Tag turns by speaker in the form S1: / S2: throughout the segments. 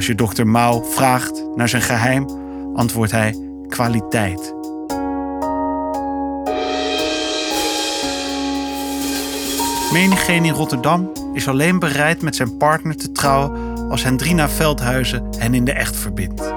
S1: Als je dokter Mao vraagt naar zijn geheim, antwoordt hij kwaliteit. Menigeen in Rotterdam is alleen bereid met zijn partner te trouwen als Hendrina Veldhuizen hen in de echt verbindt.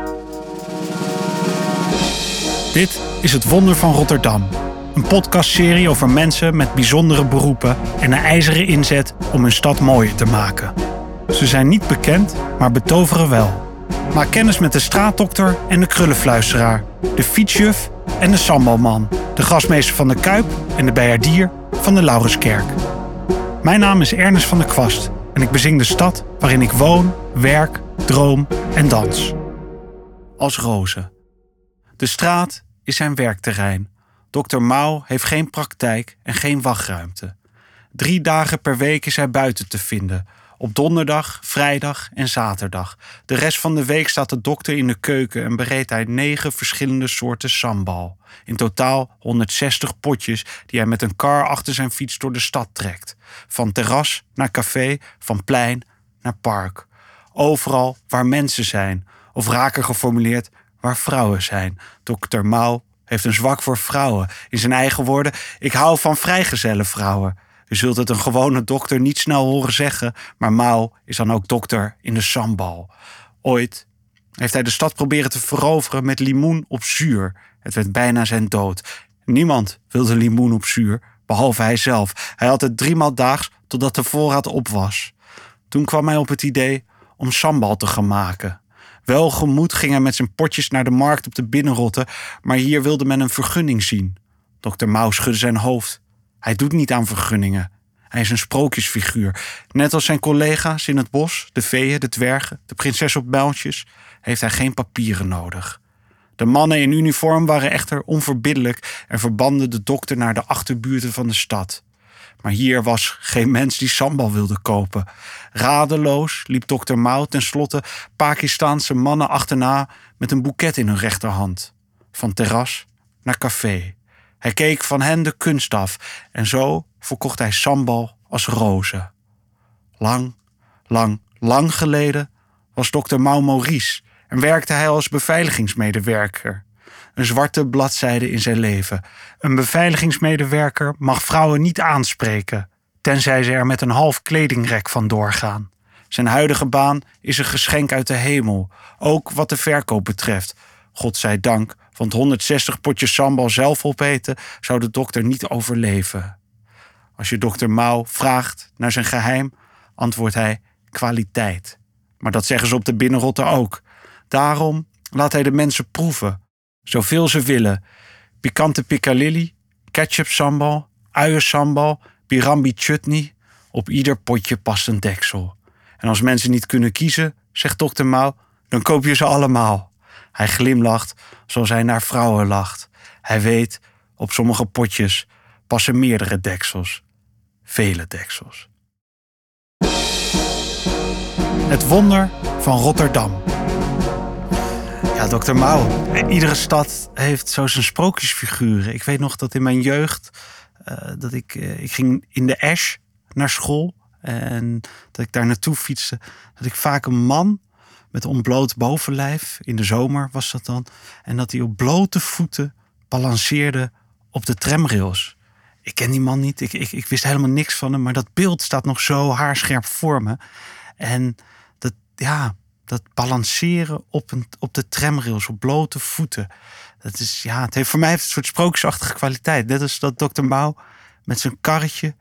S1: Dit is Het Wonder van Rotterdam. Een podcastserie over mensen met bijzondere beroepen en een ijzeren inzet om hun stad mooier te maken. Ze zijn niet bekend, maar betoveren wel. Maak kennis met de straatdokter en de krullenfluisteraar, de fietsjuf en de sambalman, de gasmeester van de Kuip en de bijaardier van de Laurenskerk. Mijn naam is Ernest van der Kwast en ik bezing de stad waarin ik woon, werk, droom en dans. Als Roze. De straat is zijn werkterrein. Dokter Mao heeft geen praktijk en geen wachtruimte. Drie dagen per week is hij buiten te vinden. Op donderdag, vrijdag en zaterdag. De rest van de week staat de dokter in de keuken en bereedt hij negen verschillende soorten sambal. In totaal 160 potjes die hij met een kar achter zijn fiets door de stad trekt. Van terras naar café, van plein naar park. Overal waar mensen zijn, of raker geformuleerd, waar vrouwen zijn. Dokter Mao heeft een zwak voor vrouwen. In zijn eigen woorden, ik hou van vrijgezelle vrouwen. U zult het een gewone dokter niet snel horen zeggen, maar Mao is dan ook dokter in de sambal. Ooit heeft hij de stad proberen te veroveren met limoen op zuur. Het werd bijna zijn dood. Niemand wilde limoen op zuur, behalve hij zelf. Hij had het driemaal daags totdat de voorraad op was. Toen kwam hij op het idee om sambal te gaan maken. Welgemoed ging hij met zijn potjes naar de markt op de binnenrotte, maar hier wilde men een vergunning zien. Dokter Mao schudde zijn hoofd. Hij doet niet aan vergunningen. Hij is een sprookjesfiguur. Net als zijn collega's in het bos, de veeën, de dwergen, de prinses op builtjes, heeft hij geen papieren nodig. De mannen in uniform waren echter onverbiddelijk en verbanden de dokter naar de achterbuurten van de stad. Maar hier was geen mens die sambal wilde kopen. Radeloos liep dokter Mao tenslotte Pakistaanse mannen achterna met een boeket in hun rechterhand. Van terras naar café. Hij keek van hen de kunst af en zo verkocht hij sambal als rozen. Lang, lang, lang geleden was dokter Mao Maurice en werkte hij als beveiligingsmedewerker. Een zwarte bladzijde in zijn leven. Een beveiligingsmedewerker mag vrouwen niet aanspreken, tenzij ze er met een half kledingrek van doorgaan. Zijn huidige baan is een geschenk uit de hemel, ook wat de verkoop betreft. God zij dank, want 160 potjes sambal zelf opeten zou de dokter niet overleven. Als je dokter Mao vraagt naar zijn geheim, antwoordt hij kwaliteit. Maar dat zeggen ze op de binnenrotte ook. Daarom laat hij de mensen proeven, zoveel ze willen. Pikante piccalilli, ketchup sambal, uiensambal, pirambi chutney. Op ieder potje past een deksel. En als mensen niet kunnen kiezen, zegt dokter Mao, dan koop je ze allemaal. Hij glimlacht zoals hij naar vrouwen lacht. Hij weet, op sommige potjes passen meerdere deksels. Vele deksels. Het wonder van Rotterdam. Ja, dokter Mouw. Iedere stad heeft zo zijn sprookjesfiguren. Ik weet nog dat in mijn jeugd... Uh, dat ik, uh, ik ging in de Ash naar school. En dat ik daar naartoe fietste. Dat ik vaak een man met ontbloot bovenlijf. In de zomer was dat dan. En dat hij op blote voeten balanceerde op de tramrails. Ik ken die man niet. Ik, ik, ik wist helemaal niks van hem. Maar dat beeld staat nog zo haarscherp voor me. En dat, ja, dat balanceren op, een, op de tramrails, op blote voeten. Dat is, ja, het heeft voor mij heeft een soort sprookjesachtige kwaliteit. Net als dat dokter Mouw met zijn karretje,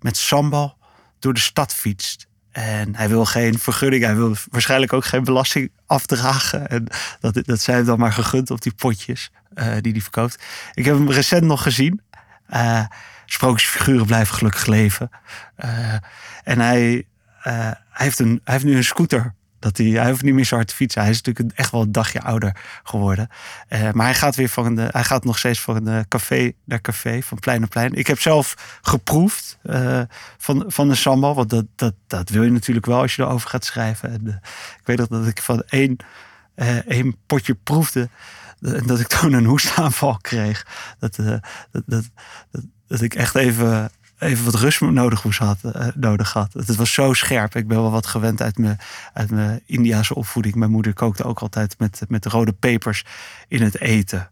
S1: met sambal, door de stad fietst. En hij wil geen vergunning, hij wil waarschijnlijk ook geen belasting afdragen. En dat, dat zijn dan maar gegund op die potjes uh, die hij verkoopt. Ik heb hem recent nog gezien. Uh, sprookjesfiguren blijven gelukkig leven. Uh, en hij, hij, heeft een, hij heeft nu een scooter dat hij, hij hoeft niet meer zo hard te fietsen. Hij is natuurlijk echt wel een dagje ouder geworden. Uh, maar hij gaat weer van de, hij gaat nog steeds van een café naar café, van plein naar plein. Ik heb zelf geproefd van, van de sambal. Want dat, dat, dat wil je natuurlijk wel als je erover gaat schrijven. En, ik weet nog dat ik van één, één potje proefde. En dat ik toen een hoestaanval kreeg. Dat, dat, dat, dat, dat ik echt even even wat rust nodig, moest had, uh, nodig had. Het was zo scherp. Ik ben wel wat gewend uit mijn, uit mijn Indiase opvoeding. Mijn moeder kookte ook altijd met, met rode pepers in het eten.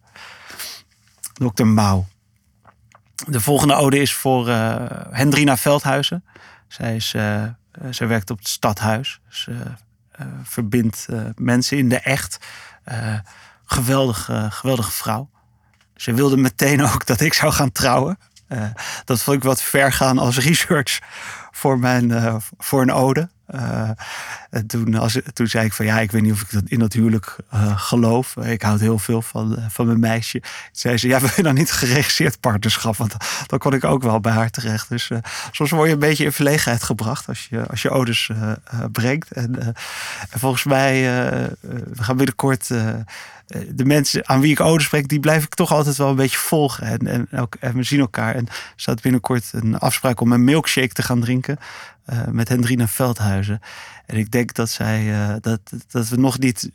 S1: Dr. Mouw. De volgende ode is voor uh, Hendrina Veldhuizen. Zij, is, uh, zij werkt op het stadhuis. Ze verbindt mensen in de echt. geweldige, geweldige vrouw. Ze wilde meteen ook dat ik zou gaan trouwen. Uh, dat vond ik wat ver gaan als research voor, mijn, uh, voor een ode. Uh, toen, als, toen zei ik van ja, ik weet niet of ik dat in dat huwelijk geloof. Ik houd heel veel van, van mijn meisje. Toen zei ze, ja, wil je dan niet geregisseerd partnerschap? Want dan kon ik ook wel bij haar terecht. Dus soms word je een beetje in verlegenheid gebracht als je, als je odes brengt. En, en, volgens mij, we gaan binnenkort eh, de mensen aan wie ik ouders spreek, die blijf ik toch altijd wel een beetje volgen. En, en, ook, en we zien elkaar. En er staat binnenkort een afspraak om een milkshake te gaan drinken. Uh, met Hendrina Veldhuizen. En ik denk dat zij uh, dat, dat we nog niet,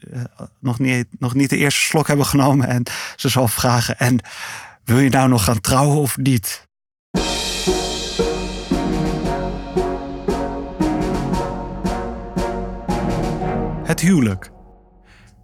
S1: nog, niet, nog niet de eerste slok hebben genomen. En ze zal vragen: En wil je nou nog gaan trouwen of niet? Het huwelijk.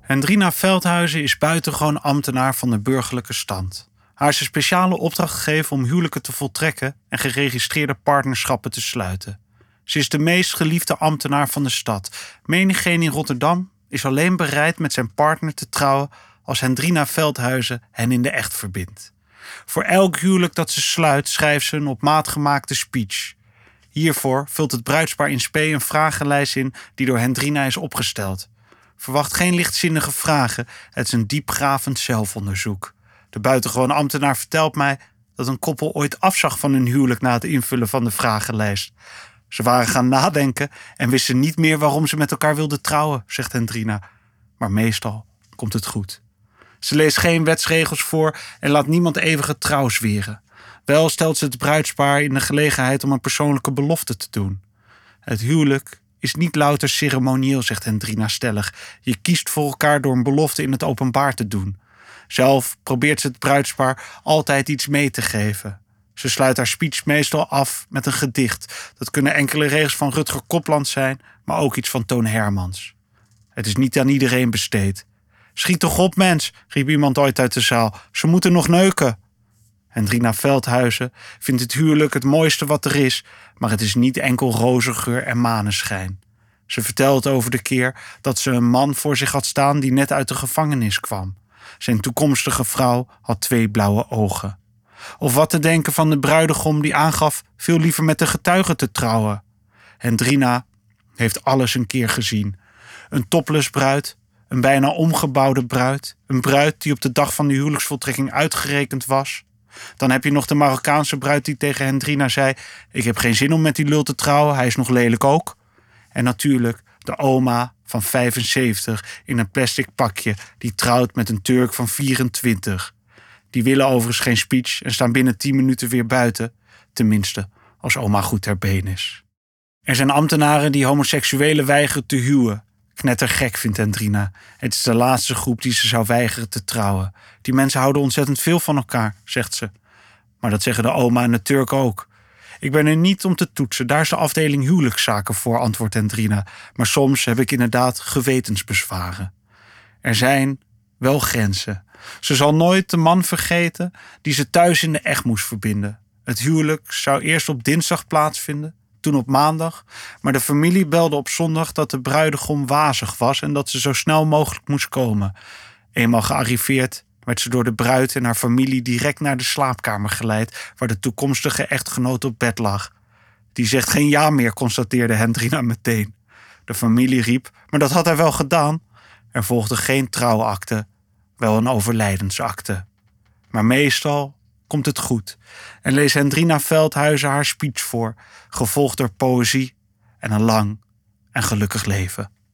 S1: Hendrina Veldhuizen is buitengewoon ambtenaar van de burgerlijke stand. Haar is een speciale opdracht gegeven om huwelijken te voltrekken en geregistreerde partnerschappen te sluiten. Ze is de meest geliefde ambtenaar van de stad. Menigeen in Rotterdam is alleen bereid met zijn partner te trouwen als Hendrina Veldhuizen hen in de echt verbindt. Voor elk huwelijk dat ze sluit, schrijft ze een op maat gemaakte speech. Hiervoor vult het bruidspaar in spe een vragenlijst in die door Hendrina is opgesteld. Verwacht geen lichtzinnige vragen. Het is een diepgravend zelfonderzoek. De buitengewone ambtenaar vertelt mij dat een koppel ooit afzag van hun huwelijk na het invullen van de vragenlijst. Ze waren gaan nadenken en wisten niet meer waarom ze met elkaar wilden trouwen, zegt Hendrina. Maar meestal komt het goed. Ze leest geen wetsregels voor en laat niemand eeuwige trouw zweren. Wel stelt ze het bruidspaar in de gelegenheid om een persoonlijke belofte te doen. Het huwelijk is niet louter ceremonieel, zegt Hendrina stellig. Je kiest voor elkaar door een belofte in het openbaar te doen. Zelf probeert ze het bruidspaar altijd iets mee te geven. Ze sluit haar speech meestal af met een gedicht. Dat kunnen enkele regels van Rutger Kopland zijn, maar ook iets van Toon Hermans. Het is niet aan iedereen besteed. Schiet toch op, mens, riep iemand ooit uit de zaal. Ze moeten nog neuken. Hendrina Veldhuizen vindt het huwelijk het mooiste wat er is, maar het is niet enkel rozengeur en maneschijn. Ze vertelt over de keer dat ze een man voor zich had staan die net uit de gevangenis kwam. Zijn toekomstige vrouw had twee blauwe ogen. Of wat te denken van de bruidegom die aangaf veel liever met de getuigen te trouwen. Hendrina heeft alles een keer gezien. Een topless bruid, een bijna omgebouwde bruid, een bruid die op de dag van de huwelijksvoltrekking uitgerekend was, dan heb je nog de Marokkaanse bruid die tegen Hendrina zei: Ik heb geen zin om met die lul te trouwen, hij is nog lelijk ook. En natuurlijk de oma van 75 in een plastic pakje die trouwt met een Turk van 24. Die willen overigens geen speech en staan binnen 10 minuten weer buiten, tenminste als oma goed ter been is. Er zijn ambtenaren die homoseksuelen weigeren te huwen. Knettergek vindt Hendrina. Het is de laatste groep die ze zou weigeren te trouwen. Die mensen houden ontzettend veel van elkaar, zegt ze. Maar dat zeggen de oma en de Turk ook. Ik ben er niet om te toetsen, daar is de afdeling huwelijkszaken voor, antwoordt Hendrina. Maar soms heb ik inderdaad gewetensbezwaren. Er zijn wel grenzen. Ze zal nooit de man vergeten die ze thuis in de echt moest verbinden. Het huwelijk zou eerst op dinsdag plaatsvinden toen op maandag, maar de familie belde op zondag dat de bruidegom wazig was en dat ze zo snel mogelijk moest komen. Eenmaal gearriveerd werd ze door de bruid en haar familie direct naar de slaapkamer geleid, waar de toekomstige echtgenoot op bed lag. Die zegt geen ja meer, constateerde Hendrina meteen. De familie riep, maar dat had hij wel gedaan. Er volgde geen trouwakte, wel een overlijdensakte. Maar meestal komt het goed en leest Hendrina Veldhuizen haar speech voor, gevolgd door poëzie en een lang en gelukkig leven.